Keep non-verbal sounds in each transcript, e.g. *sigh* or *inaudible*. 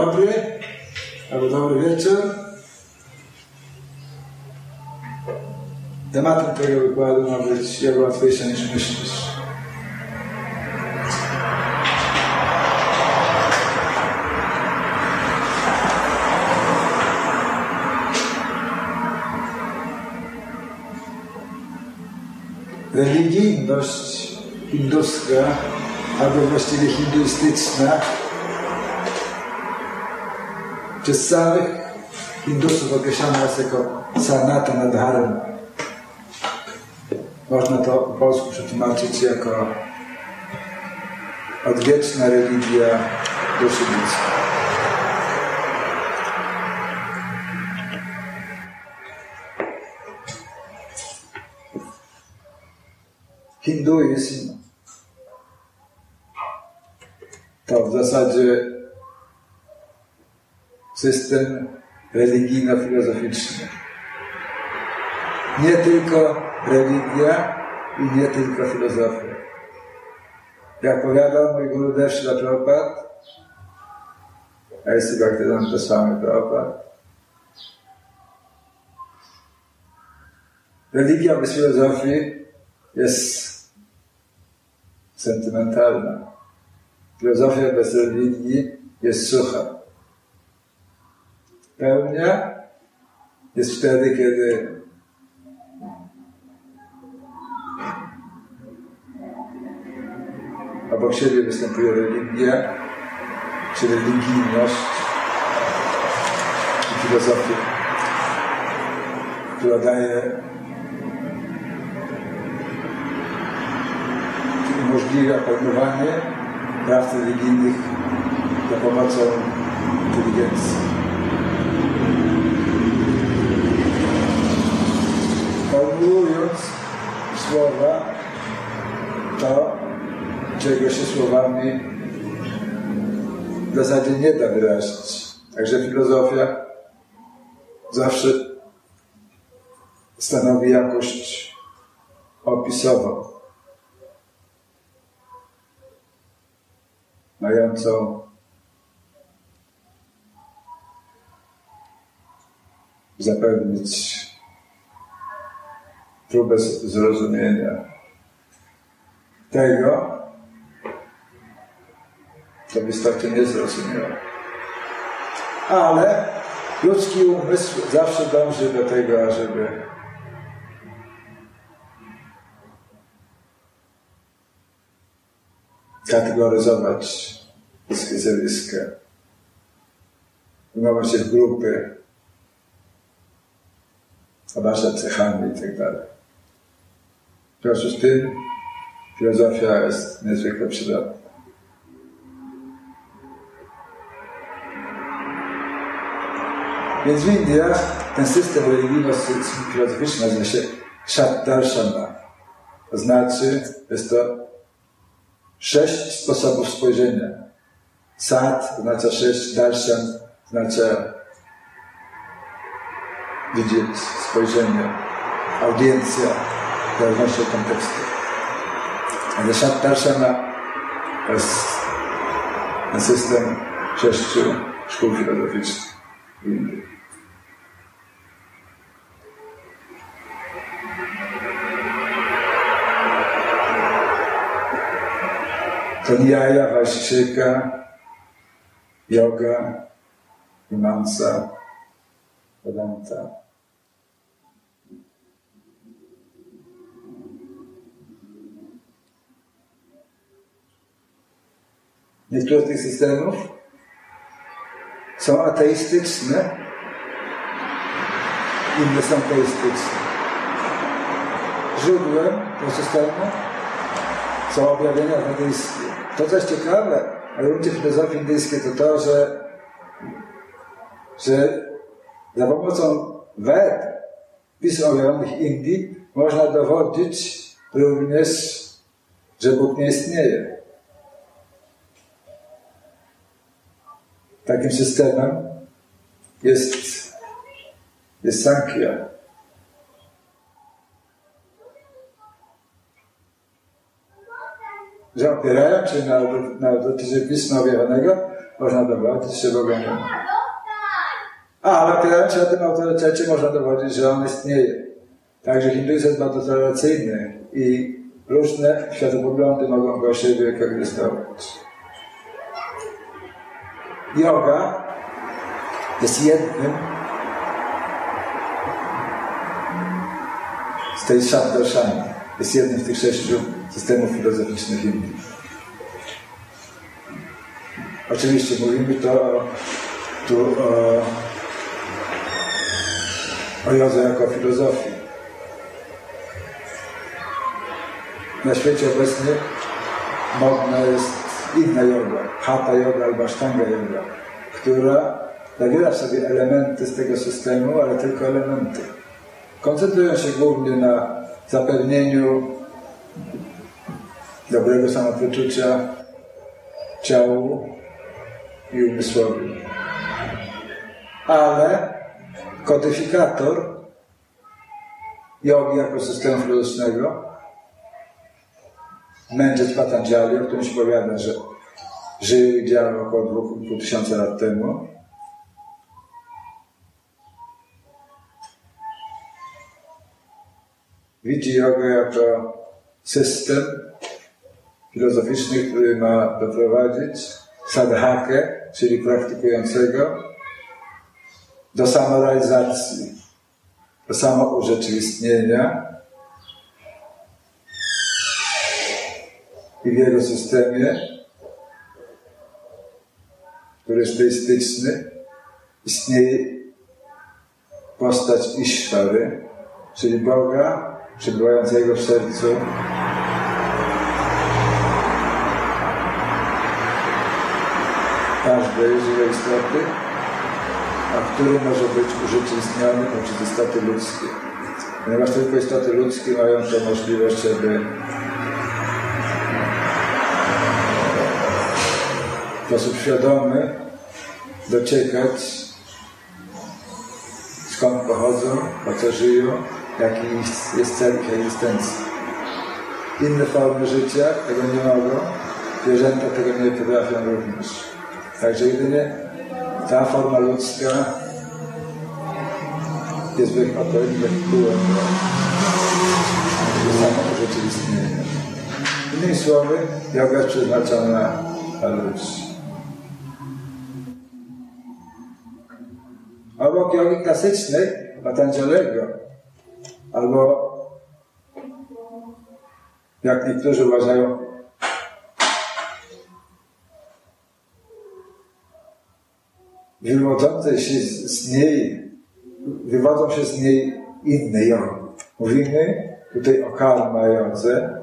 dobry albo dobry wieczór. Tematem tego wykładu ma być jak łatwiejsze niż myślisz. religijność hinduska, albo właściwie hinduistyczna, przez samych hindusów określana jest jako sanatana dharma. Można to po polsku przetłumaczyć jako odwieczna religia ludzkiej. hinduizm to w zasadzie system religijno-filozoficzny. Nie tylko religia i nie tylko filozofia. Jak powiadał mój guru Deshla Prabhupada, a jest Bhaktivedanta Swami Prabhupada, religia bez filozofii jest sentymentalna. Filozofia bez religii jest sucha. Pełnia jest wtedy, kiedy obok siebie występuje religia, czy religijność i filozofia, która daje umożliwia pojmowanie praw religijnych za pomocą inteligencji. Formułując słowa, to, czego się słowami w zasadzie nie da wyrazić. Także filozofia zawsze stanowi jakość opisową. mającą zapewnić próbę zrozumienia tego, co w nie zrozumiał. Ale ludzki umysł zawsze dąży do tego, ażeby kategoryzować zjawiska. Wyjmować się w grupy, obarczać cechami i tak. W związku z tym filozofia jest niezwykle przydatna. Więc w Indiach ten system religijno-filozoficzny nazywa się Shatdarshana. To znaczy, jest to sześć sposobów spojrzenia. Sad oznacza sześć, darshan oznacza widzieć, spojrzenie, audiencja, w zależności od kontekstu. Shat Darshana to jest system sześciu szkół filozoficznych w Indii. to Nyaya, Vaishika, Yoga, Vimansa, Vedanta. Niektóre z tych systemów są ateistyczne, inne są teistyczne. Źródłem tego systemu są objawienia wedyjskie. To, co jest ciekawe w gruncie filozofii indyjskiej, to to, że, że za pomocą Ved, pism objawionych Indii, można dowodzić również, że Bóg nie istnieje. Takim systemem jest, jest Sankhya. że opierając się na, na dotyczy pisma objawionego, można dowodzić, że Boga nie ma. Ale opierając się na tym autorytecie można dowodzić, że On istnieje. Także hinduizm jest bardzo tolerancyjny i różne światopoglądy mogą go siebie koegzystować. Yoga jest jednym z tej Shabdarshani. Jest jednym z tych sześciu systemów filozoficznych Indii. Oczywiście mówimy to tu o, o jodze jako filozofii. Na świecie obecnie modna jest inna yoga, hatha yoga albo ashtanga yoga, która zawiera w sobie elementy z tego systemu, ale tylko elementy. Koncentrują się głównie na zapewnieniu dobrego samopoczucia ciału i umysłowi. Ale kodyfikator jogi jako systemu filozoficznego mędrzec Patanjali, o którym się powiada, że żył i działał około 2,5 tysiąca lat temu. Widzi jogę jako system filozoficzny, który ma doprowadzić sadhakę, czyli praktykującego, do samorealizacji, do samourzeczywistnienia i w jego systemie, który jest teistyczny, istnieje postać Ishwary, czyli Boga przebywającego w sercu każdej żywej istoty, a który może być urzeczywistniony poprzez istoty ludzkie. Ponieważ tylko istoty ludzkie mają tę możliwość, żeby sposób świadomy dociekać skąd pochodzą, po co żyją, jaki jest cel ich egzystencji. Inne formy życia tego nie mogą, zwierzęta tego nie potrafią również. Także jedynie ta forma ludzka jest odpowiednim wehikułem do samego rzeczywistnienia. Innymi słowy, yoga jest przeznaczona dla ludzi. Obok jogi klasycznej, Patanjalego, albo jak niektórzy uważają, wywodzącej się z niej, wywodzą się z niej inne jogi. Mówimy tutaj o karma jodze,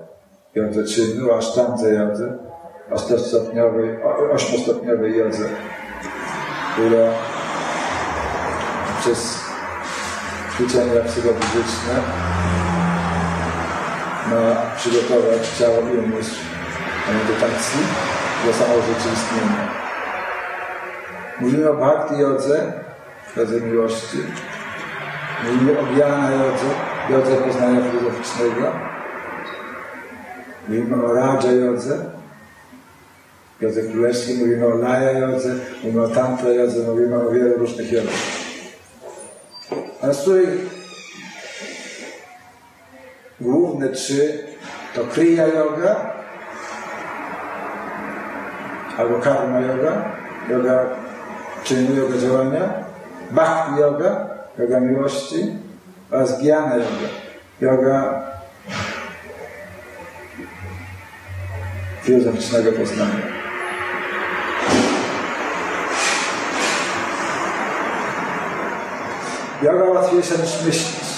jodze czynu, o asztandze jodze, ośmiostopniowej, ośmiostopniowej jodze, która przez ćwiczenia psychofizyczne ma przygotować ciało i umysł do medytacji, do samorzeczywistnienia. Mówimy o bhakti jodze, jodze miłości. Mówimy o Gyana jodze, jodze poznania filozoficznego. Mówimy o Raja jodze, jodze królewskiej. Mówimy o Laya jodze, mówimy o Tantra jodze, mówimy o wielu różnych jodzach. Z których główne trzy to Kriya Yoga albo Karma Yoga, yoga czynu, yoga działania, Bhakti Yoga, yoga miłości. Oraz Gyana Yoga, yoga filozoficznego poznania. Joga łatwiejsza niż myślisz.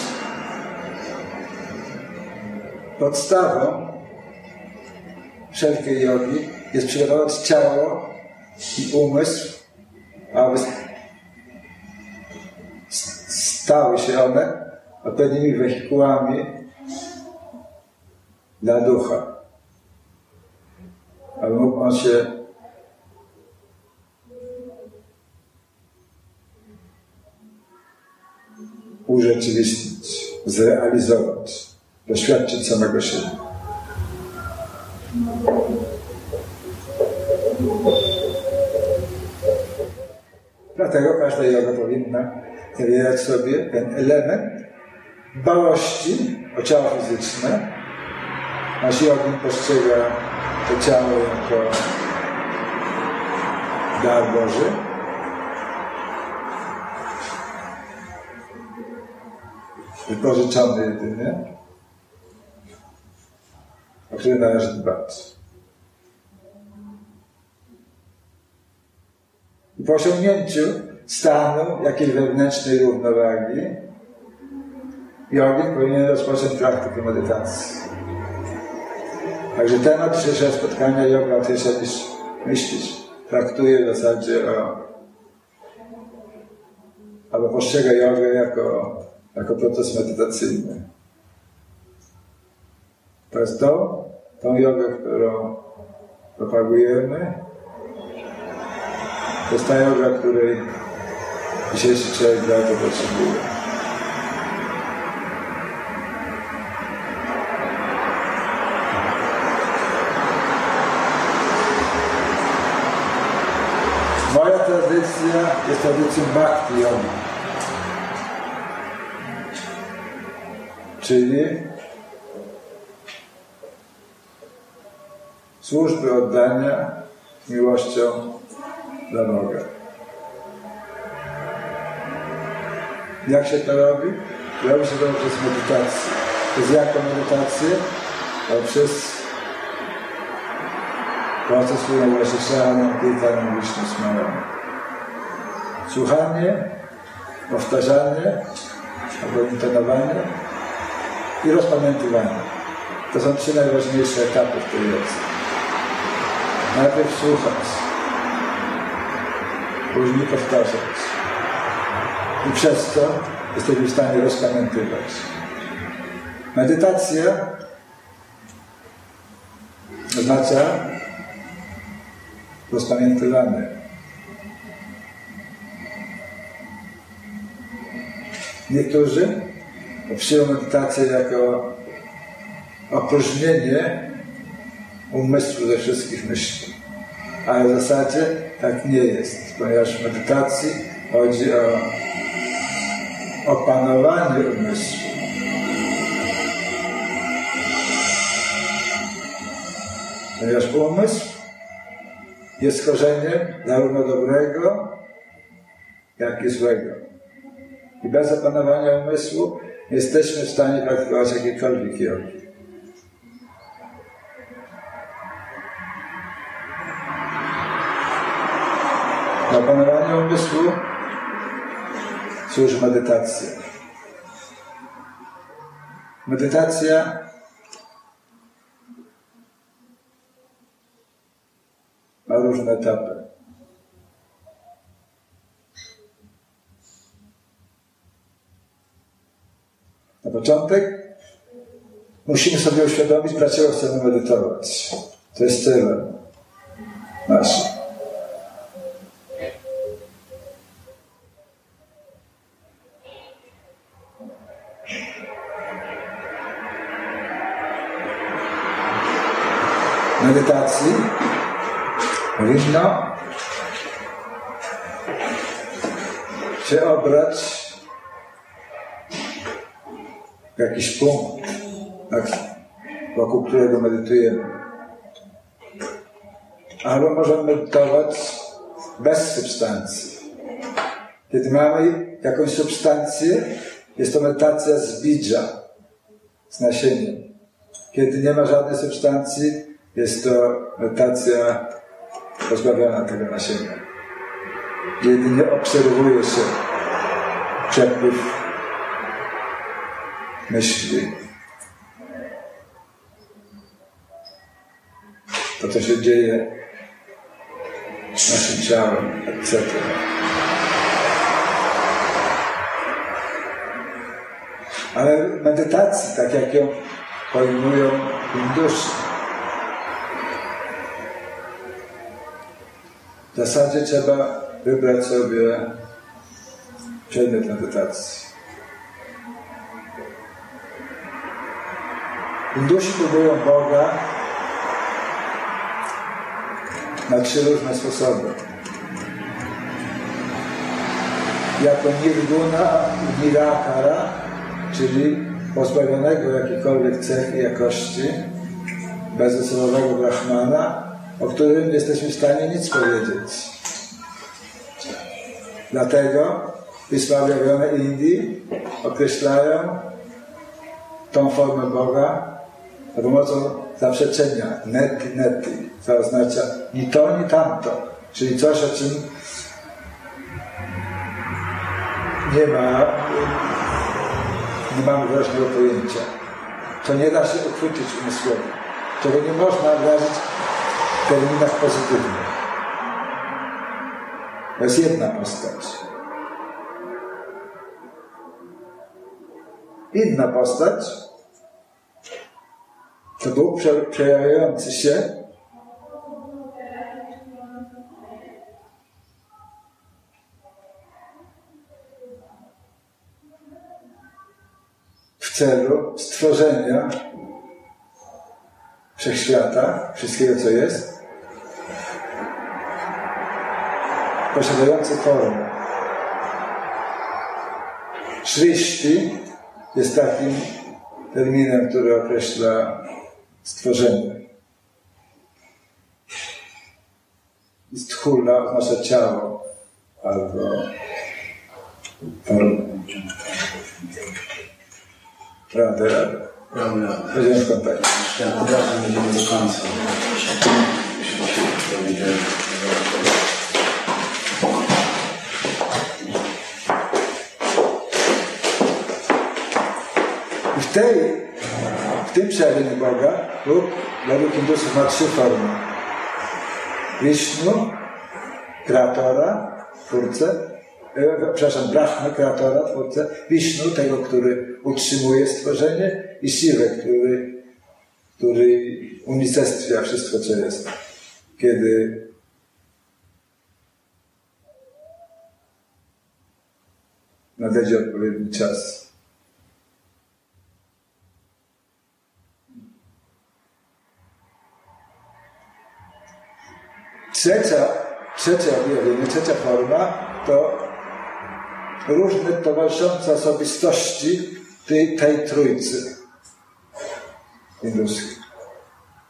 Podstawą wszelkiej jogi jest przygotować ciało i umysł, aby stały się one odpowiednimi wehikułami dla ducha. Aby mógł on się urzeczywistnić, zrealizować, doświadczyć samego siebie. Dlatego każda yoga powinna zawierać sobie ten element dbałości o ciało fizyczne. Nasz jogin postrzega to ciało jako dar Boży. Wypożyczony jedynie, o który należy dbać. I po osiągnięciu stanu jakiejś wewnętrznej równowagi, jogin powinien rozpocząć praktykę medytacji. Także temat dzisiejszego spotkania yoga łatwiejsza niż myślisz. Traktuje w zasadzie o albo postrzega jogę jako, jako proces medytacyjny. To jest to, tą jogę, którą propagujemy, to jest ta joga, której dzisiejszy człowiek bardzo potrzebuje. Moja tradycja jest tradycją Bhakti Yoga. Czyli służby oddania miłością dla Boga. Jak się to robi? Robi się to przez medytację. Przez jaką medytację? Poprzez proces, Sharanam Kirtanam Vishnu Smaranam. Słuchanie, powtarzanie, albo intonowanie i rozpamiętywanie. To są trzy najważniejsze etapy w tej wiedzy. Najpierw słuchać, później powtarzać. I przez to jesteśmy w stanie rozpamiętywać. Medytacja oznacza rozpamiętywanie. Niektórzy przyjmują medytację jako opróżnienie umysłu ze wszystkich myśli. Ale w zasadzie tak nie jest, ponieważ w medytacji chodzi o opanowanie umysłu. Ponieważ umysł jest korzeniem zarówno dobrego, jak i złego. I bez opanowania umysłu jesteśmy w stanie praktykować jakiejkolwiek jogi. Na opanowanie umysłu służy medytacja. Medytacja ma różne etapy. Na początek musimy sobie uświadomić, dlaczego chcemy medytować. To jest celem naszym. medytacji powinno się obrać jakiś punkt, wokół którego medytujemy. Albo możemy medytować bez substancji. Kiedy mamy jakąś substancję, jest to medytacja z bidża, z nasieniem. Kiedy nie ma żadnej substancji, jest to medytacja pozbawiona tego nasienia. Jedynie obserwuje się przepływ myśli. To, co się dzieje z naszym ciałem, etc. Ale medytacji, tak jak ją pojmują Hindusi, w zasadzie trzeba wybrać sobie przedmiot medytacji. Hindusi próbują Boga na trzy różne sposoby. jako nirguna, nirakara, czyli pozbawionego jakiejkolwiek cechy jakości, bezosobowego brahmana, o którym jesteśmy w stanie nic powiedzieć. Dlatego pisma objawione Indii określają tą formę Boga za pomocą zaprzeczenia neti, neti, co oznacza ni to, ni tamto, czyli coś, o czym nie ma, nie mamy wyraźnego pojęcia. To nie da się uchwycić umysłowo. Czego nie można wyrazić w terminach pozytywnych. To jest jedna postać. Inna postać to Bóg przejawiający się w celu stworzenia wszechświata, wszystkiego co jest, posiadający formę. Szryszti jest takim terminem, który określa stworzenie. Stchula oznacza ciało albo. Radę, radę. Będziemy w kontakcie. Ja od razu będziemy do końca. I w tej, w tym przejawieniu Boga Bóg według Hindusów ma trzy formy. Wisznu, kreatora, twórcę, e, przepraszam, Brahma, kreatora, twórcę, Wisznu, tego, który utrzymuje stworzenie i Siwę, który, który unicestwia wszystko, co jest. Kiedy nadejdzie odpowiedni czas. Trzecia, trzecia objawienie, trzecia forma to różne towarzyszące osobistości tej, tej trójcy hinduskiej.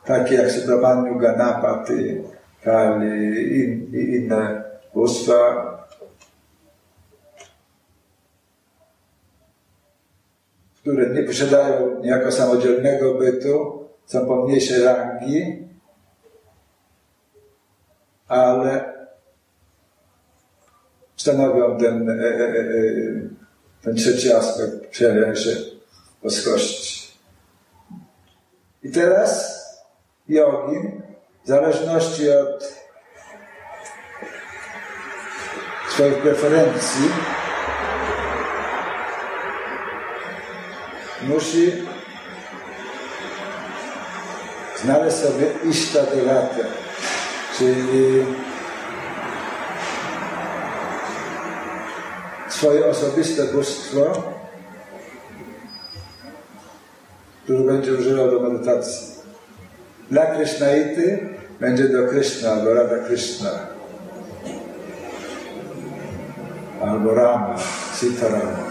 Takie jak Subramaniu, Ganapati, Kali i, i inne bóstwa. które nie posiadają niejako samodzielnego bytu, są pomniejsze rangi, ale stanowią ten, e, e, e, ten trzeci aspekt przejawiania się boskości. I teraz jogin, w zależności od swoich preferencji, musi znaleźć sobie iszta devatę, czyli swoje osobiste bóstwo, które będzie używał do medytacji. Dla Krishnaity będzie do Krishna albo Rada Krishna albo Rama, Sita Rama.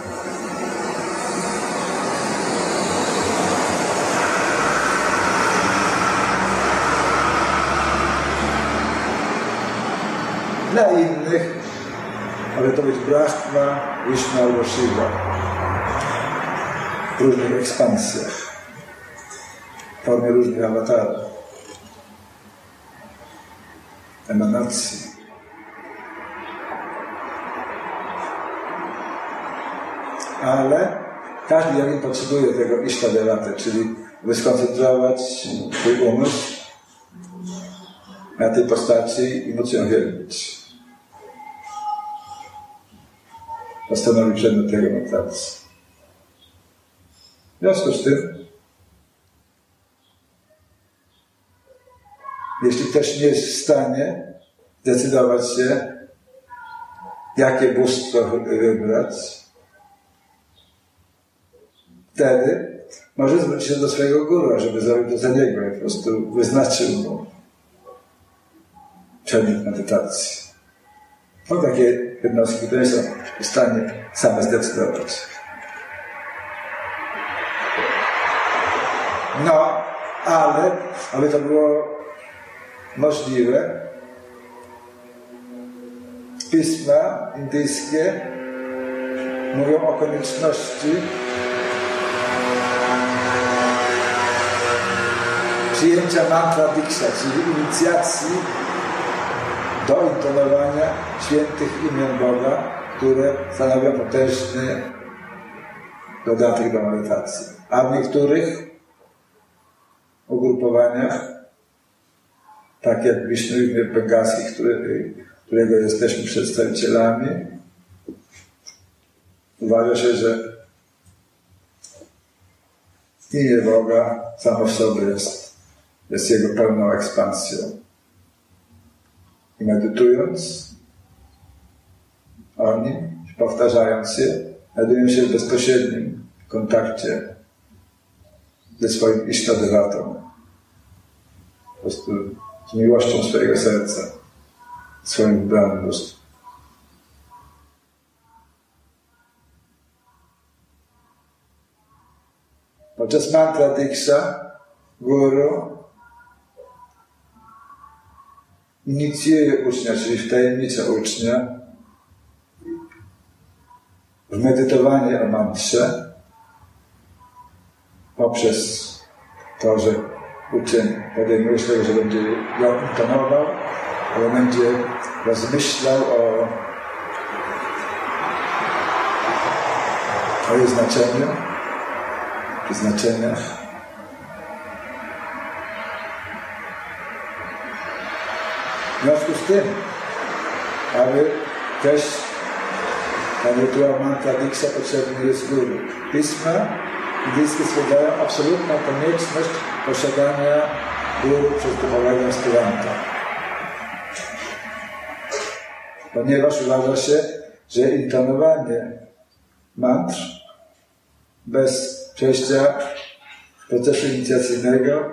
Dla innych być Brahma, Vishnu albo Shiva w różnych ekspansjach, w formie różnych awatarów, emanacji. Ale każdy jogin potrzebuje tego Ishtadevatę, czyli wyskoncentrować swój umysł na tej postaci i móc ją wielbić. Postanowił przedmiot tego medytacji. W związku z tym, jeśli ktoś nie jest w stanie zdecydować się, jakie bóstwo wybrać, wtedy może zwrócić się do swojego guru, żeby zrobił to za niego i po prostu wyznaczył mu przedmiot medytacji. Są takie jednostki, które są w stanie same zdecydować. No, ale aby to było możliwe, pisma indyjskie mówią o konieczności przyjęcia mantra diksha, czyli inicjacji do intonowania świętych imion Boga, które stanowią potężny dodatek do medytacji. A w niektórych ugrupowaniach, tak jak Wisznu Bengalski, który, którego jesteśmy przedstawicielami, uważa się, że imię Boga samo w sobie jest, jest jego pełną ekspansją. I medytując o nim, powtarzając je, znajdują się w bezpośrednim kontakcie ze swoim isztadewatą. Po prostu z miłością swojego serca, swoim wybranym bóstwem. Podczas mantra diksha guru inicjuje ucznia, czyli wtajemnicza ucznia w medytowanie o mantrze poprzez to, że uczeń podejmuje się że będzie ją intonował, ale będzie rozmyślał o, o jej znaczeniu, znaczeniach. W związku z tym, aby też na rytuał mantra diksha potrzebny jest guru. Pisma indyjskie stwierdzają absolutną konieczność posiadania guru przez duchowego aspiranta. Ponieważ uważa się, że intonowanie mantr bez przejścia procesu inicjacyjnego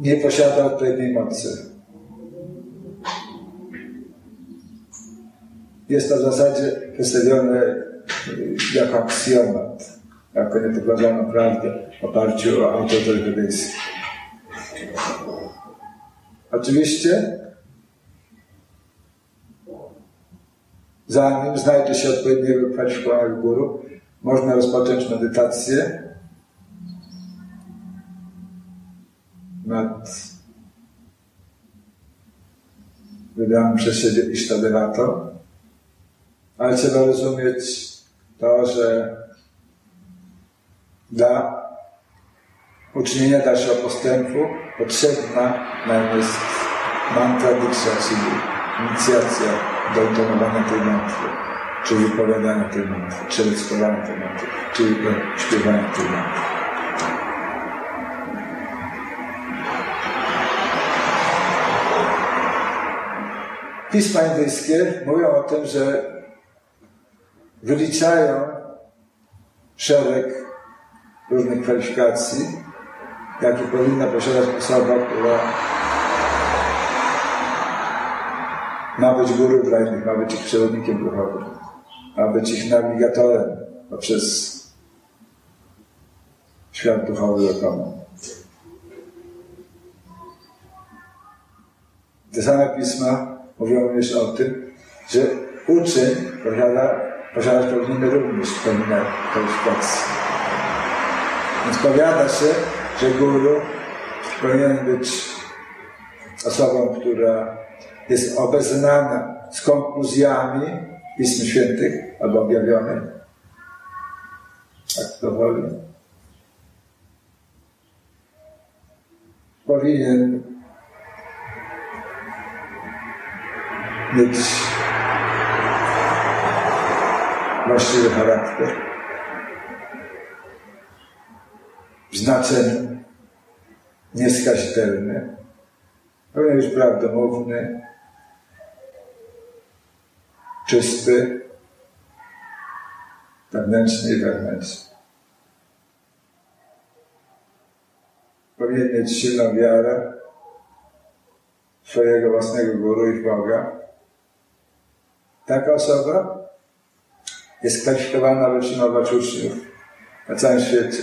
nie posiada odpowiedniej mocy. Jest to w zasadzie przedstawione jako aksjomat, jako niepokładaną prawdę w oparciu o autorytet wedyjski. Oczywiście, zanim znajdzie się odpowiedniego kwalifikowanego guru, można rozpocząć medytację nad wybranym przez siebie Isztadevato, ale trzeba rozumieć to, że dla uczynienia dalszego postępu potrzebna nam jest mantra diksha, czyli inicjacja do intonowania tej mantry, czy wypowiadania tej mantry, czy recytowania tej mantry, czy śpiewania tej mantry. Pisma indyjskie mówią o tym, że wyliczają szereg różnych kwalifikacji, jakie powinna posiadać osoba, która ma być guru dla innych, ma być ich przewodnikiem duchowym, ma być ich nawigatorem poprzez świat duchowy lokalny. Te same pisma mówią również o tym, że uczeń posiada, posiadać powinien również pewne kwalifikacje. Więc powiada się, że guru powinien być osobą, która jest obeznana z konkluzjami Pism Świętych albo objawionych. Tak to woli. Powinien mieć właściwy charakter w znaczeniu nieskazitelny, być prawdomówny, czysty, wewnętrzny i wewnętrzny. Powinien mieć silną wiarę swojego własnego guru i Boga, taka osoba jest kwalifikowana, aby przyjmować uczniów na całym świecie.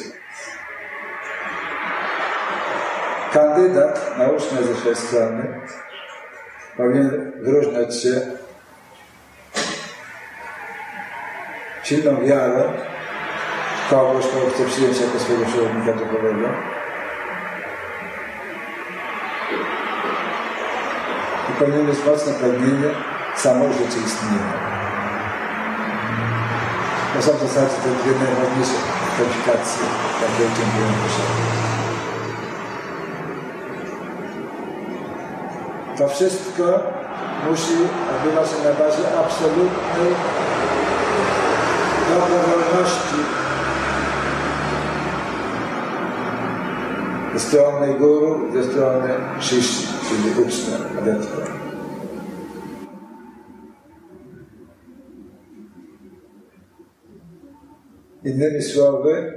Kandydat na ucznia ze swojej strony powinien wyróżniać się silną wiarą kogoś, kogo chce przyjąć jako swojego przewodnika duchowego. I powinien mieć mocne pragnienie samorzeczywistnienia. To są w zasadzie te dwie najważniejsze kwalifikacje, jakie oczekują posiadać. To wszystko musi odbywać się na bazie absolutnej dobrowolności ze strony guru, ze strony shishi, czyli ucznia, adepta. Innymi słowy,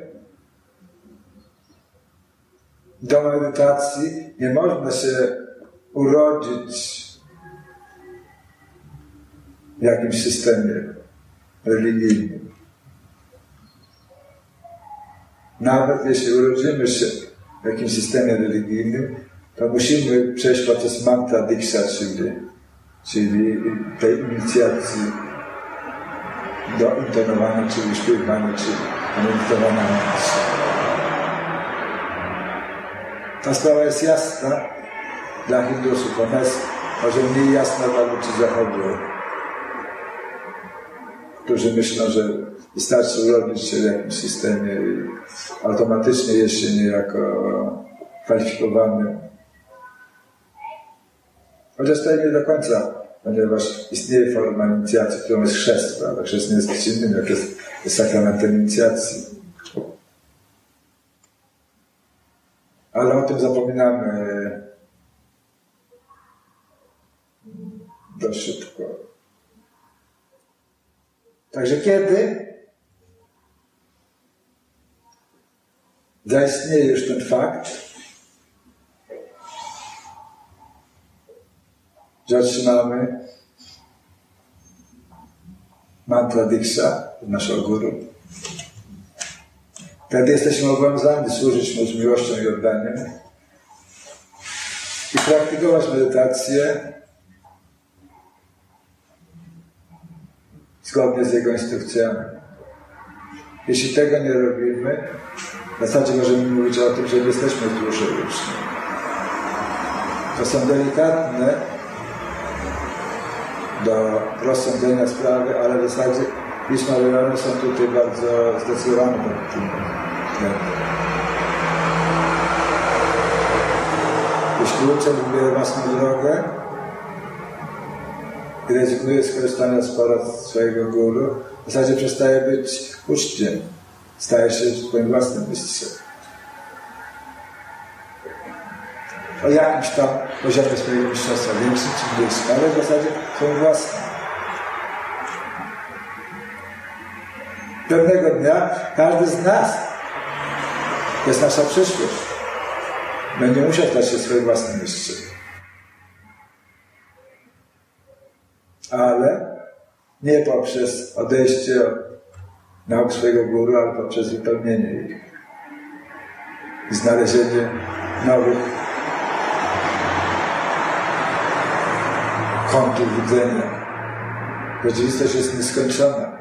do medytacji nie można się urodzić w jakimś systemie religijnym. Nawet jeśli urodzimy się w jakimś systemie religijnym, to musimy przejść proces mantra diksha, czyli, czyli tej inicjacji do intonowania, czyli śpiewania, czy medytowania. Ta sprawa jest jasna, dla Hindusów. Ona jest może mniej jasna dla ludzi zachodu, którzy myślą, że wystarczy urodzić się w jakimś systemie i automatycznie jest się niejako kwalifikowany. Chociaż to nie do końca, ponieważ istnieje forma inicjacji, którą jest chrzest, prawda? Chrzest nie jest nic innym, jak jest, jest sakramentem inicjacji. Ale o tym zapominamy dość szybko. Także kiedy zaistnieje już ten fakt, otrzymamy mantra diksha naszego guru, wtedy jesteśmy obowiązani służyć mu z miłością i oddaniem i praktykować medytację zgodnie z Jego instrukcjami. Jeśli tego nie robimy, w zasadzie możemy mówić o tym, że nie jesteśmy duszy uczni. To są delikatne do rozsądzenia sprawy, ale w zasadzie pisma wymierne są tutaj bardzo zdecydowane pod tym. Jeśli uczeń wybiera własną drogę, i rezygnuje z korzystania z porad swojego guru, w zasadzie przestaje być uczciem, staje się swoim własnym mistrzem. O jakimś tam poziomie swojego mistrzostwa, większym czy mniejszym, ale w zasadzie swoim własnym. Pewnego dnia każdy z nas to jest nasza przyszłość. Będzie musiał stać się swoim własnym mistrzem. ale nie poprzez odejście od nauk swojego guru, ale poprzez wypełnienie ich i znalezienie nowych kątów widzenia. Rzeczywistość jest nieskończona.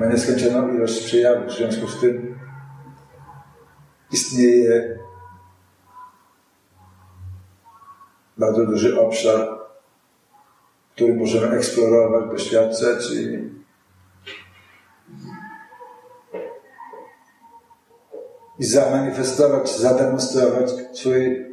Ma nieskończoną ilość przejawów. W związku z tym istnieje bardzo duży obszar który możemy eksplorować, doświadczać i i zamanifestować, zademonstrować swój,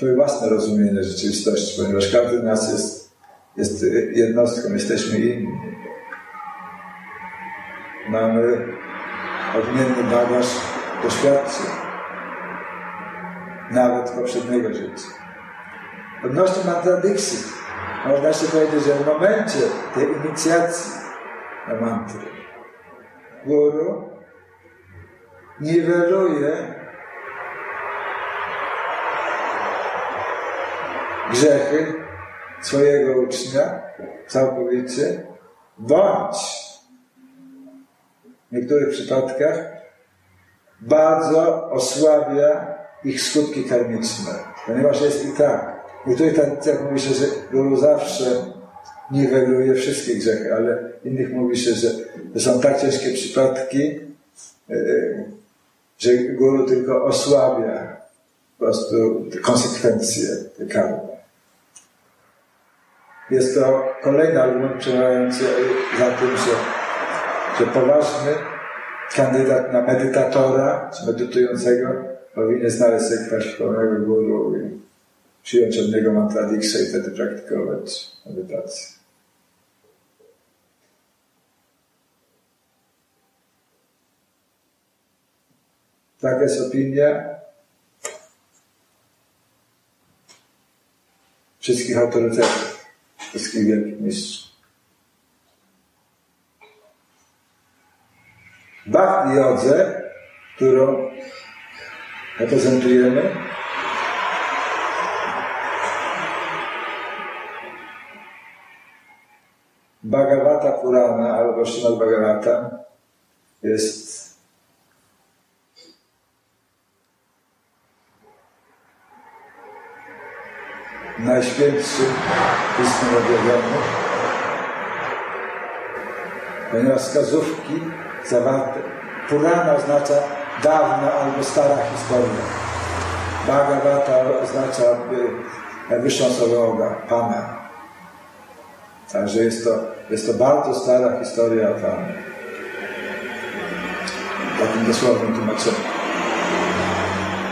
swoje własne rozumienie rzeczywistości, ponieważ każdy z nas jest, jest jednostką, jesteśmy inni. Mamy odmienny bagaż doświadczeń, nawet poprzedniego życia. Odnośnie mantradykcji, można się powiedzieć, że w momencie tej inicjacji na mantry guru niweluje grzechy swojego ucznia całkowicie, bądź w niektórych przypadkach bardzo osłabia ich skutki karmiczne. Ponieważ jest i tak. W niektórych tradycjach mówi się, że guru zawsze niweluje wszystkie grzechy, ale innych mówi się, że to są tak ciężkie przypadki, e, że guru tylko osłabia po prostu konsekwencje tej karmy. Jest to kolejny argument przemawiający za tym, że, że poważny kandydat na medytatora czy medytującego powinien znaleźć sobie kwalifikowego guru i przyjąć od niego mantra i wtedy praktykować medytację. Taka jest opinia wszystkich autorytetów, wszystkich wielkich mistrzów. Bhakti Jodze, którą reprezentujemy, Bhagavata Purana albo Srimad Bhagavata jest najświętszy pismem objawiony, ponieważ wskazówki zawarte, Purana oznacza dawna albo stara historia. Bhagavata oznacza najwyższą osobę Pana. Także jest to, jest to bardzo stara historia Pana. Takim dosłownym tłumaczeniem.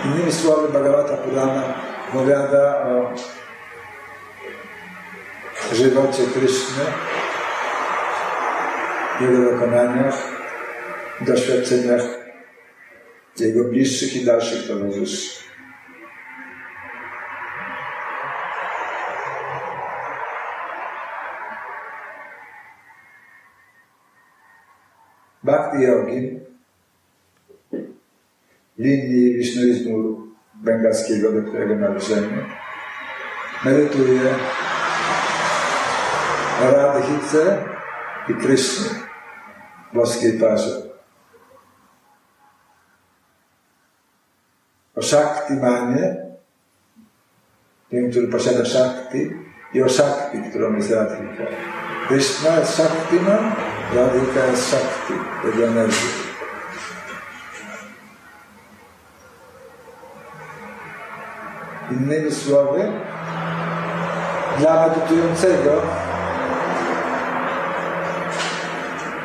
Innymi słowy, Bhagavata Purana opowiada o żywocie Kryszny, Jego dokonaniach, doświadczeniach Jego bliższych i dalszych towarzyszy. Bhakti Yogin linii wisznuizmu bengalskiego, do którego należymy, medytuje Αραβεχτή και κρίσιμη, βόσκη παζάρα. ο Shakti Manī, το οποίο είναι το Shakti, είναι το Shakti, το οποίο είναι το Shakti. Το Shakti Manī, το Shakti Manī, το Shakti, το Janel. Είναι.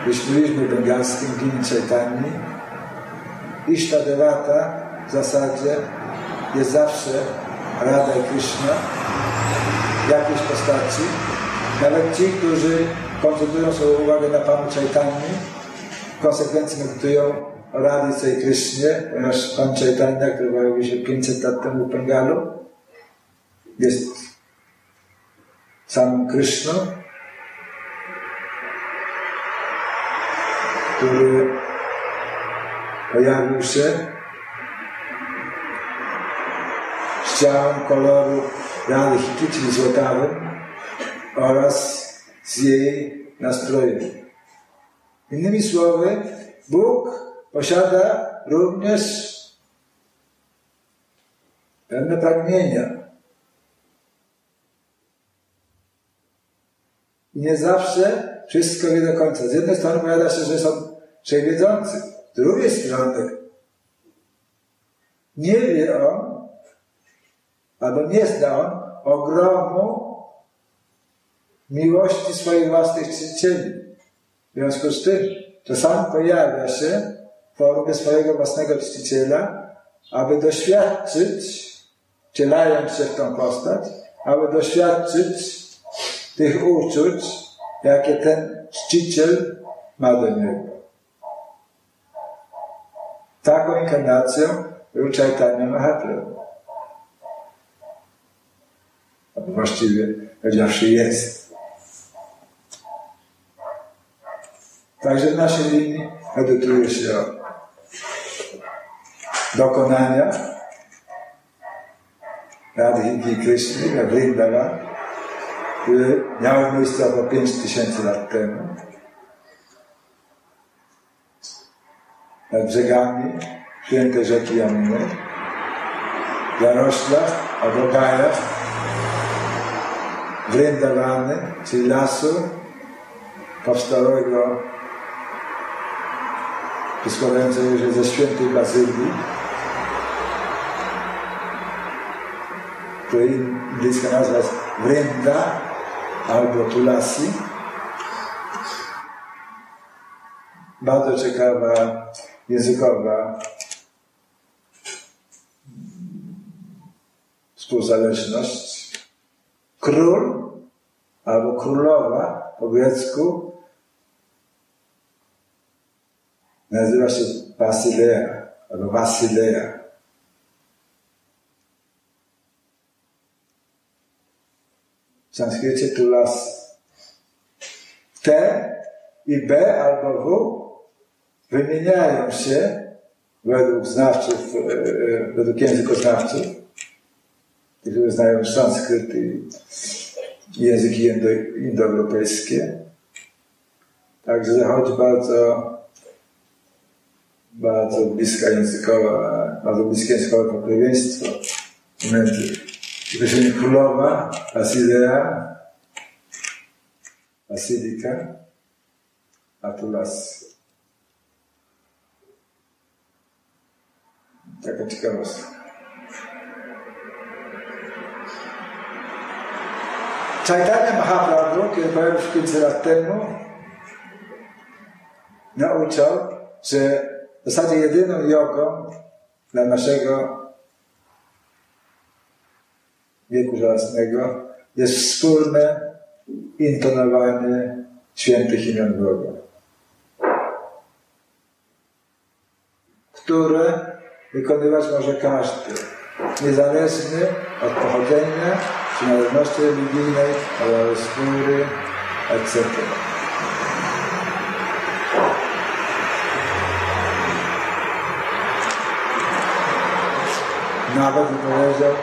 Wyśmieliśmy bengalskim Gini Chaitani, Ishta Devata w zasadzie jest zawsze Radha i Krishna. W jakiejś postaci. Nawet ci, którzy koncentrują swoją uwagę na Panu Chaitani, w konsekwencji medytują o Radhice i Krishnie, ponieważ Pan Chaitanya, który pojawił się 500 lat temu w Bengalu, jest samym Kryszną, który pojawił się z ciałem koloru Radhiki, czyli złotawym oraz z jej nastrojem. Innymi słowy, Bóg posiada również pewne pragnienia. I nie zawsze wszystko wie do końca. Z jednej strony powiada się, że są wszechwiedzący. Drugiej strony nie wie on, albo nie zna on ogromu miłości swoich własnych czcicieli. W związku z tym czasami pojawia się w formie swojego własnego czciciela, aby doświadczyć, wcielając się w tą postać, aby doświadczyć tych uczuć, jakie ten czciciel ma do niego. Taką inkarnacją był Chaitanya Mahaprabhu. Albo właściwie powiedziawszy jest. Także w naszej linii medytuje się o dokonania Radhiki Krishny, jak Vrindavan, które miały miejsce około 5000 lat temu. Nad brzegami świętej rzeki jaroślach albo gajach, Vrindavany, czyli lasu powstałego składającego się ze świętej bazylii, której indyjska nazwa jest Vrinda albo Tulasi. Bardzo ciekawa językowa współzależność. Król albo królowa po grecku nazywa się Basilea albo Basilea. W sanskrycie tulas T i B albo W wymieniają się według znawców, e, e, według językoznawców, którzy znają sanskryt i języki indo, indoeuropejskie. Także zachodzi bardzo, bardzo bliska językowa, bardzo bliskie językowe pokrewieństwo między określeniem królowa, Basilea, Basilika, Atulas. Taka ciekawostka. Chaitanya Mahaprabhu, kiedy pojawił się 500 lat temu, nauczał, że w zasadzie jedyną jogą dla naszego wieku żelaznego jest wspólne intonowanie świętych imion Boga, które wykonywać może każdy, niezależny od pochodzenia, przynależności religijnej, skóry, etc. Nawet powiedział,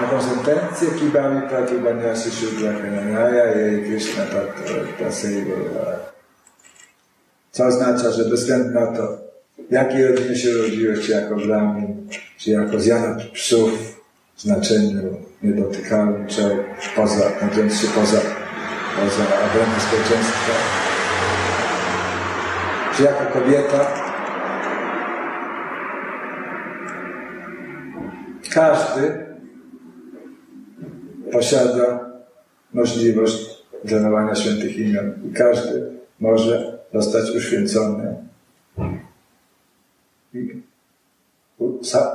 taką sentencję Kibami Pratibanyasi Shudra Kananaya i Krishna Taseiva. Co oznacza, że bez względu na to, w jakiej rodzinie się urodziłeś, czy jako Brahmin, czy jako zjadacz psów w znaczeniu niedotykalnym, czy poza, znajdując się poza, poza obrębem społeczeństwa, czy jako kobieta, każdy posiada możliwość uszanowania świętych imion i każdy może zostać uświęcony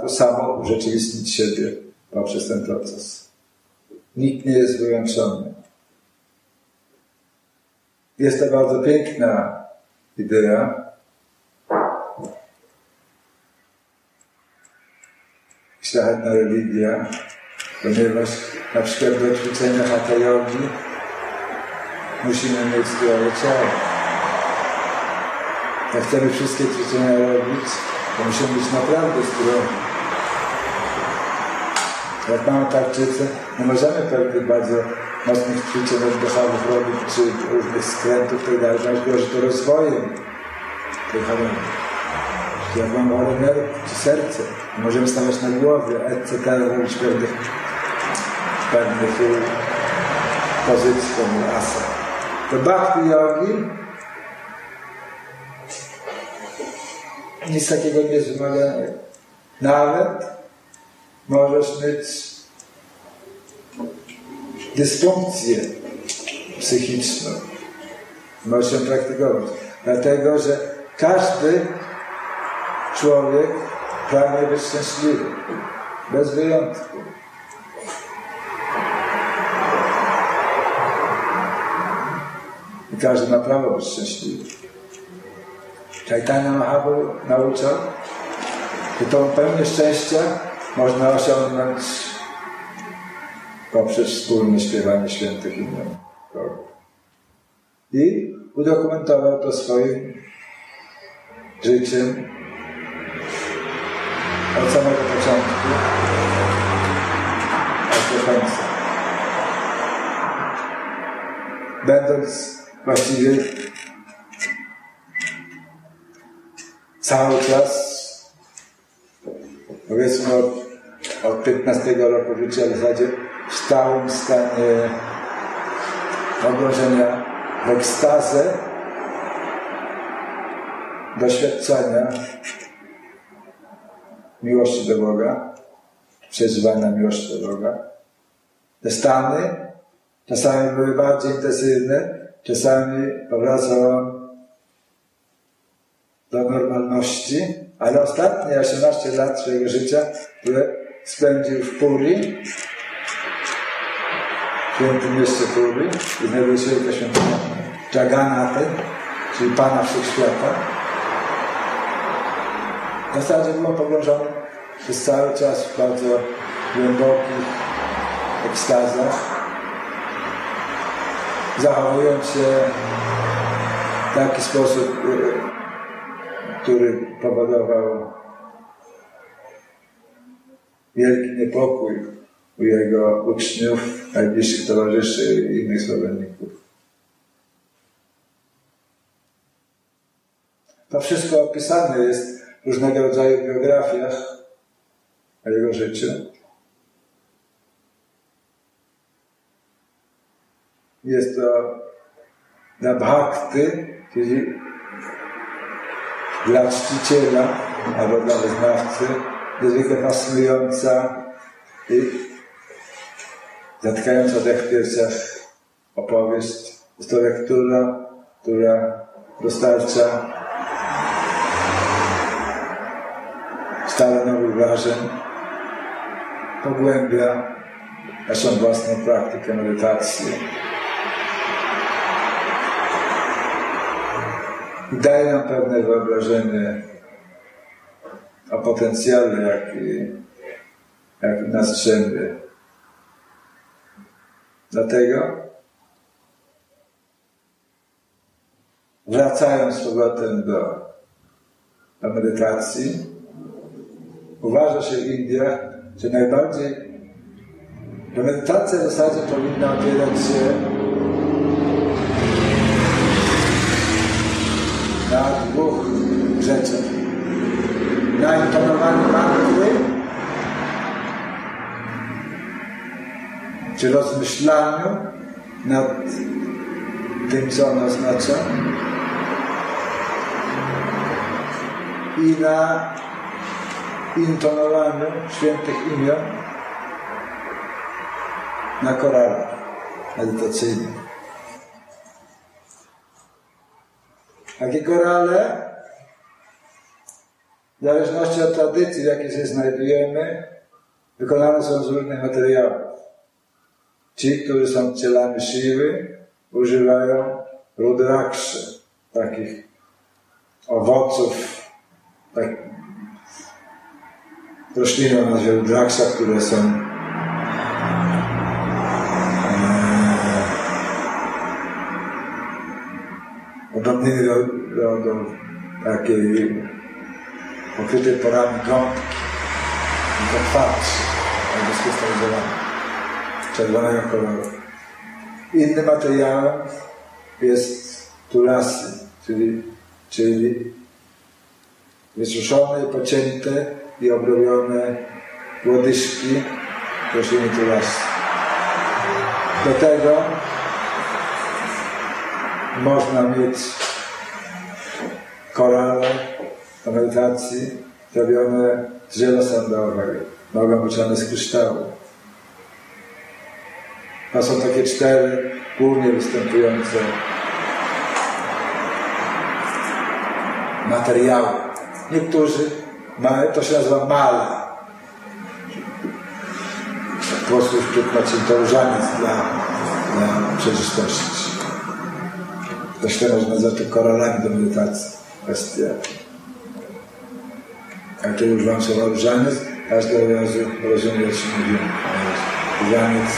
samo urzeczywistnić siebie poprzez ten proces. Nikt nie jest wyłączony. Jest to bardzo piękna idea. Szlachetna religia, ponieważ na przykład do ćwiczenia hatha musimy mieć zdrowe ciało. Jak chcemy wszystkie ćwiczenia robić, to być naprawdę zdrowi. Jak mamy tarczycę, nie możemy pewnych bardzo mocnych ćwiczeń oddechowych robić, czy różnych skrętów itd. Tak dalej, grozi to rozwojem tej choroby. Jak mamy chorobę czy serce, możemy stawać na głowie, etc., robić pewnych pewnych pozycji como asa. To bhakti yogi nic takiego nie wymaga. Nawet możesz mieć dysfunkcję psychiczną. Możesz ją praktykować. Dlatego, że każdy człowiek pragnie być szczęśliwy. Bez wyjątku. każdy ma prawo być szczęśliwy. Chaitanya Mahaprabhu nauczał, że tą pełnię szczęścia można osiągnąć poprzez wspólne śpiewanie świętych imion I udokumentował to swoim życiem od samego początku aż do końca. będąc właściwie cały czas, powiedzmy od, od 15 roku życia w zasadzie w stałym stanie pogrążenia w ekstazę, doświadczenia miłości do Boga, przeżywania miłości do Boga. Te stany czasami były bardziej intensywne, czasami powracał do normalności, ale ostatnie 18 lat swojego życia, spędził w Puri, w świętym mieście Puri, i znajduje się świątynia Jagannathy, czyli Pana Wszechświata. W zasadzie był pogrążony przez cały czas w bardzo głębokich ekstazach, zachowując się w taki sposób, który powodował wielki niepokój u jego uczniów, najbliższych towarzyszy i innych zwolenników. To wszystko opisane jest w różnego rodzaju biografiach o jego życiu. Jest to dla bhakty, czyli dla czciciela albo dla wyznawcy, niezwykle fascynująca i zatkająca dech w piersiach opowieść. Jest to lektura, która dostarcza stale nowych wrażeń, pogłębia naszą własną praktykę medytacji. Daje nam pewne wyobrażenie o potencjale, jaki, jaki nas drzemie. Dlatego wracając z powrotem do, do medytacji, uważa się w Indiach, że najbardziej, że medytacja w zasadzie powinna opierać się Intonowaniu mantry, czy rozmyślaniu nad tym, co ona oznacza? I na intonowaniu świętych imion? Na koralach medytacyjnych. Takie korale, w zależności od tradycji, w jakiej się znajdujemy, wykonane są z różnych materiałów. Ci, którzy są cielami siły, używają rudrakszy, takich owoców, tak, rośliny o nazwie rudraksza, które są podobnymi do, do, do takiej pokrytej porami gąbki, tylko twarz, albo skrystalizowana, czerwonego koloru. Innym materiałem jest tulasy, czyli, czyli wysuszone, pocięte i obrobione łodyżki rośliny tulasy. Do tego można mieć korale do medytacji zrobione z drzewa sandałowego. Mogą być one z kryształu. To są takie cztery głównie występujące materiały. Niektórzy mają, to się nazywa mala. Po prostu przykład to różaniec dla, dla przejrzystości. Ktoś to można nazwać koralami do medytacji. Kwestia. Jak to używam słowa różaniec, każdy razu rozumie, o czym mówimy. Różaniec,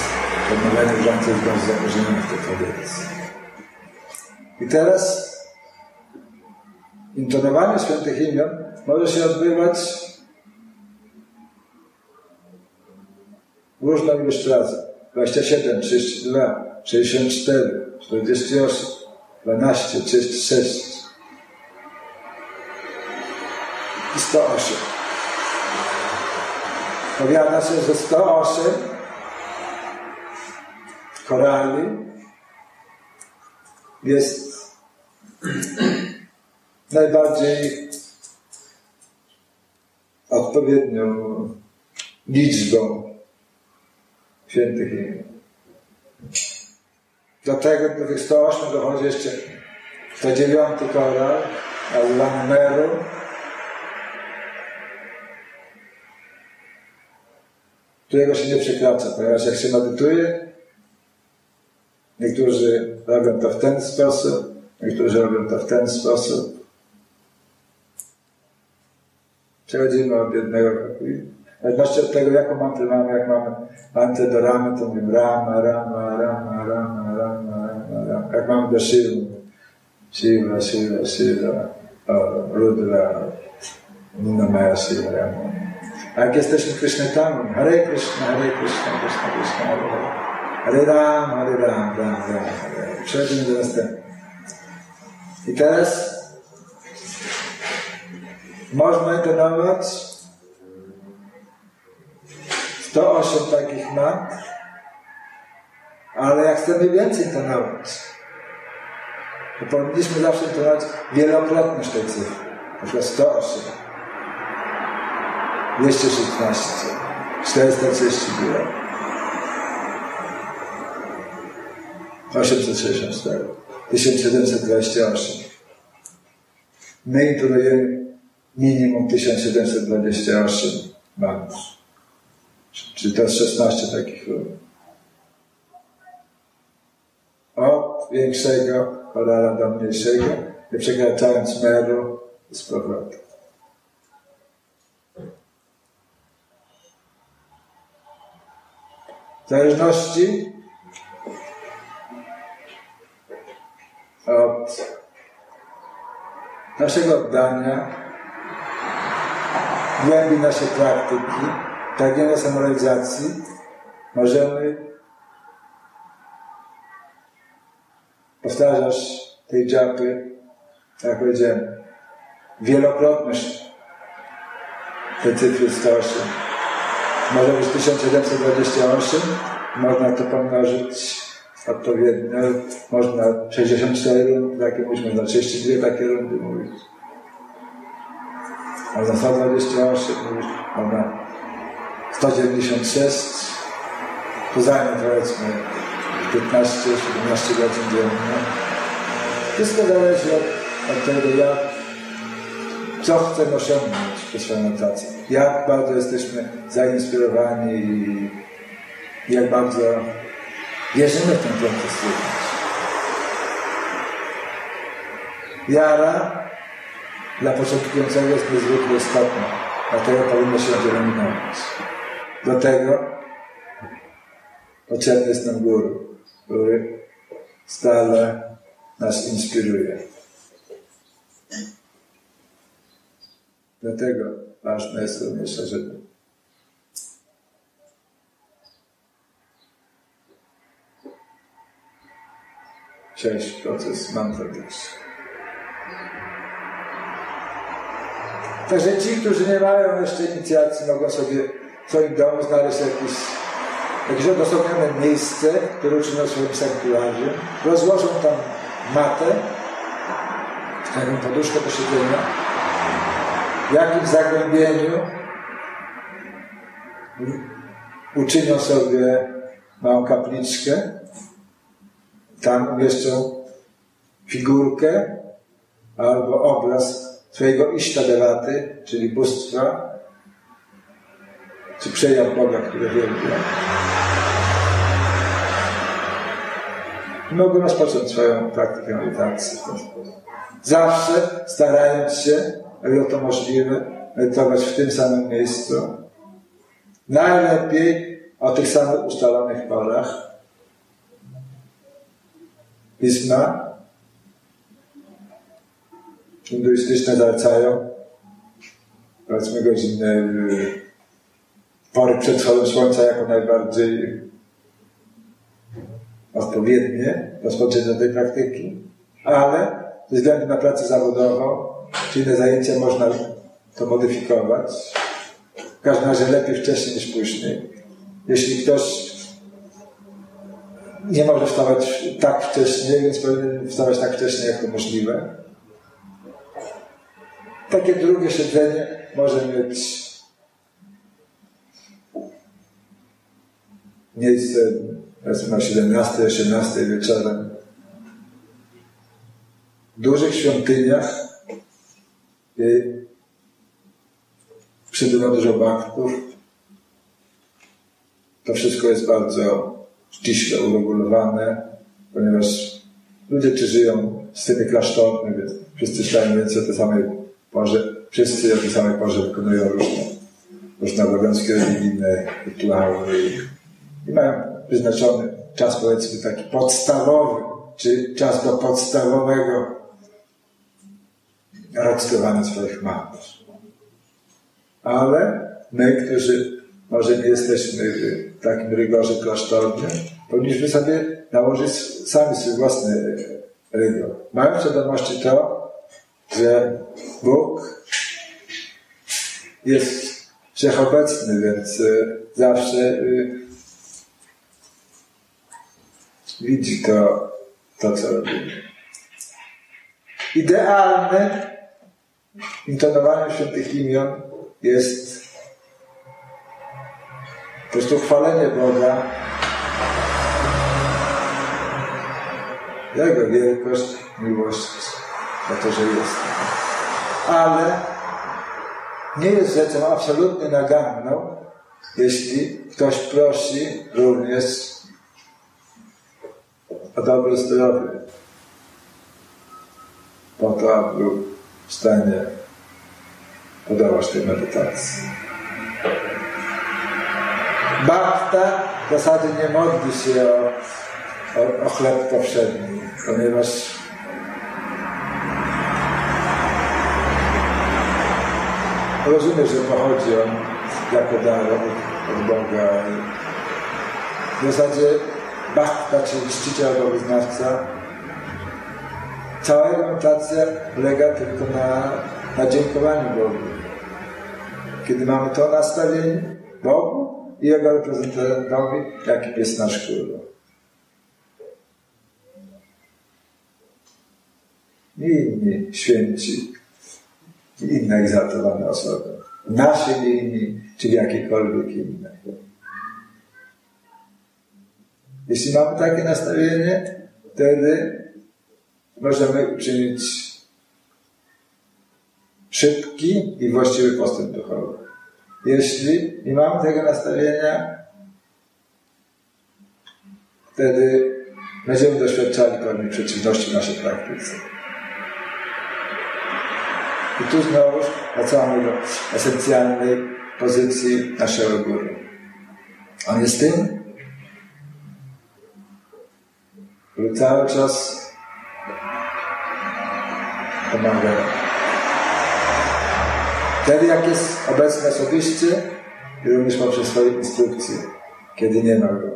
odmawianie różańca jest bardzo zakorzenione w tej tradycji. I teraz intonowanie świętych imion może się odbywać różną ilość razy. 27, 32, 64, 48, 12, 36 108. Powiada się, że 108 korali jest *clears throat* najbardziej odpowiednią liczbą świętych imion. Do tego, do tych 108 dochodzi jeszcze 109 koral, nazywany którego się nie przekracza, ponieważ jak się medytuje, niektórzy robią to w ten sposób, niektórzy robią to w ten sposób. Przechodzimy od jednego. W zależności od tego, jaką mantrę mamy, jak mamy mantrę do ramy, to mówimy rama, rama, rama, rama, rama, rama, rama. Jak mamy do Shiva, Shiva, Shiva, Shiva, Rudra, Nunamaya Shiva, Rama. A jak jesteśmy Krishna tam, Hare Krishna, Hare Krishna, Krishna Krishna, Hare Hare. Hare Ram, Hare Ram, Ram, Ram, Hare. Przechodzimy do następnego. I teraz można intonować 108 takich mantr, ale jak chcemy więcej intonować, to powinniśmy zawsze intonować wielokrotność tej cyfry. Na przykład 108. 216, 432, 864, 1728. My intonujemy minimum 1728 mantr. Czyli to jest 16 takich rund. Od większego korala do mniejszego, nie przekraczając meru z powrotem. W zależności od naszego oddania, głębi naszej praktyki, pragnienia samorealizacji, możemy powtarzać tej dżapy, jak powiedziałem, wielokrotność tej cyfry 108 być 1728, można to pomnożyć odpowiednio, można 64 rundy takie mówić, można 32 takie rundy mówić. Można 128 mówić, można 196, to zajmie powiedzmy 15-17 godzin dziennie. Wszystko zależy od, od tego, jak co chcemy osiągnąć przez swoją medytację. Jak bardzo jesteśmy zainspirowani i jak bardzo wierzymy w ten proces Wiara dla początkującego jest niezwykle istotna, dlatego powinno się pielęgnować. Do tego potrzebny jest nam guru, który stale nas inspiruje. Dlatego ważne jest również, żeby przejść proces mantradiksy. Także ci, którzy nie mają jeszcze inicjacji, mogą sobie w swoim domu znaleźć jakieś, jakieś odosobnione miejsce, które uczynią swoim sanktuarium, rozłożą tam matę, taką poduszkę do siedzenia, w jakim zagłębieniu uczynią sobie małą kapliczkę, tam umieszczą figurkę albo obraz swojego Isztadewaty, czyli bóstwa, czy przejaw Boga, który wielbia. I mogą rozpocząć swoją praktykę medytacji w ten sposób. Zawsze starając się o ile to możliwe, medytować w tym samym miejscu. Najlepiej o tych samych ustalonych porach. Pisma hinduistyczne zalecają powiedzmy godziny y, pory przed wschodem słońca jako najbardziej odpowiednie rozpoczęcie tej praktyki, ale ze względu na pracę zawodową, czy inne zajęcia można to modyfikować. W każdym razie lepiej wcześniej niż później. Jeśli ktoś nie może wstawać tak wcześnie, więc powinien wstawać tak wcześnie, jak to możliwe. Takie drugie siedzenie może mieć miejsce powiedzmy o 17, 18 wieczorem. W dużych świątyniach przybywa dużo baktów. To wszystko jest bardzo ściśle uregulowane, ponieważ ludzie, którzy żyją w stylu klasztornym, więc wszyscy ślają więcej o tej samej porze, wszyscy o tej samej porze wykonują różne, różne obowiązki religijne, rytuały i mają wyznaczony czas, powiedzmy, taki podstawowy, czy czas do podstawowego recytowania swoich mantra. Ale my, którzy może nie jesteśmy w takim rygorze klasztornym, powinniśmy sobie nałożyć sami swój własny rygor. Mając świadomości to, że Bóg jest wszechobecny, więc y, zawsze y, widzi to, to co robimy. Idealne intonowanie świętych imion jest po prostu chwalenie Boga, Jego wielkość, miłość za to, że jest. Ale nie jest rzeczą absolutnie naganną, jeśli ktoś prosi również o dobre zdrowie, po to, aby w stanie podawać tej medytacji. Bhakta w zasadzie nie modli się o, o, o chleb powszedni, ponieważ rozumie, że pochodzi on jako dar od, od Boga. W zasadzie Bhakta, czyli czciciel albo wyznawca, cała jego medytacja polega tylko na, na dziękowaniu Bogu. Kiedy mamy to nastawienie Bogu i Jego reprezentantowi, jaki jest nasz król. I inni święci, i inne egzaltowane osoby. W naszej linii, czy w jakiejkolwiek innej. Jeśli mamy takie nastawienie, wtedy możemy uczynić szybki i właściwy postęp duchowy. Jeśli nie mamy tego nastawienia, wtedy będziemy doświadczali pewnej przeciwności w naszej praktyce. I tu znowu wracamy do esencjalnej pozycji naszego guru. On jest tym, który cały czas pomaga. Wtedy, jak jest obecny osobiście i również poprzez swoje instrukcje, kiedy nie ma go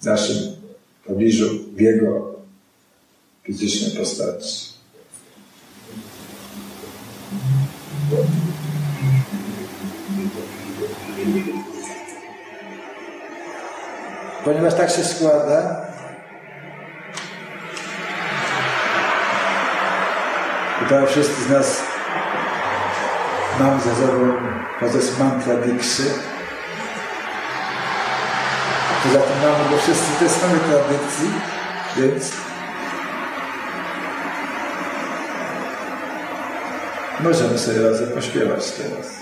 w naszym pobliżu, w jego fizycznej postaci. Ponieważ tak się składa, prawie wszyscy z nas mamy za sobą proces mantra dikszy. Poza tym mamy go wszyscy te same tradycji, więc możemy sobie razem pośpiewać teraz.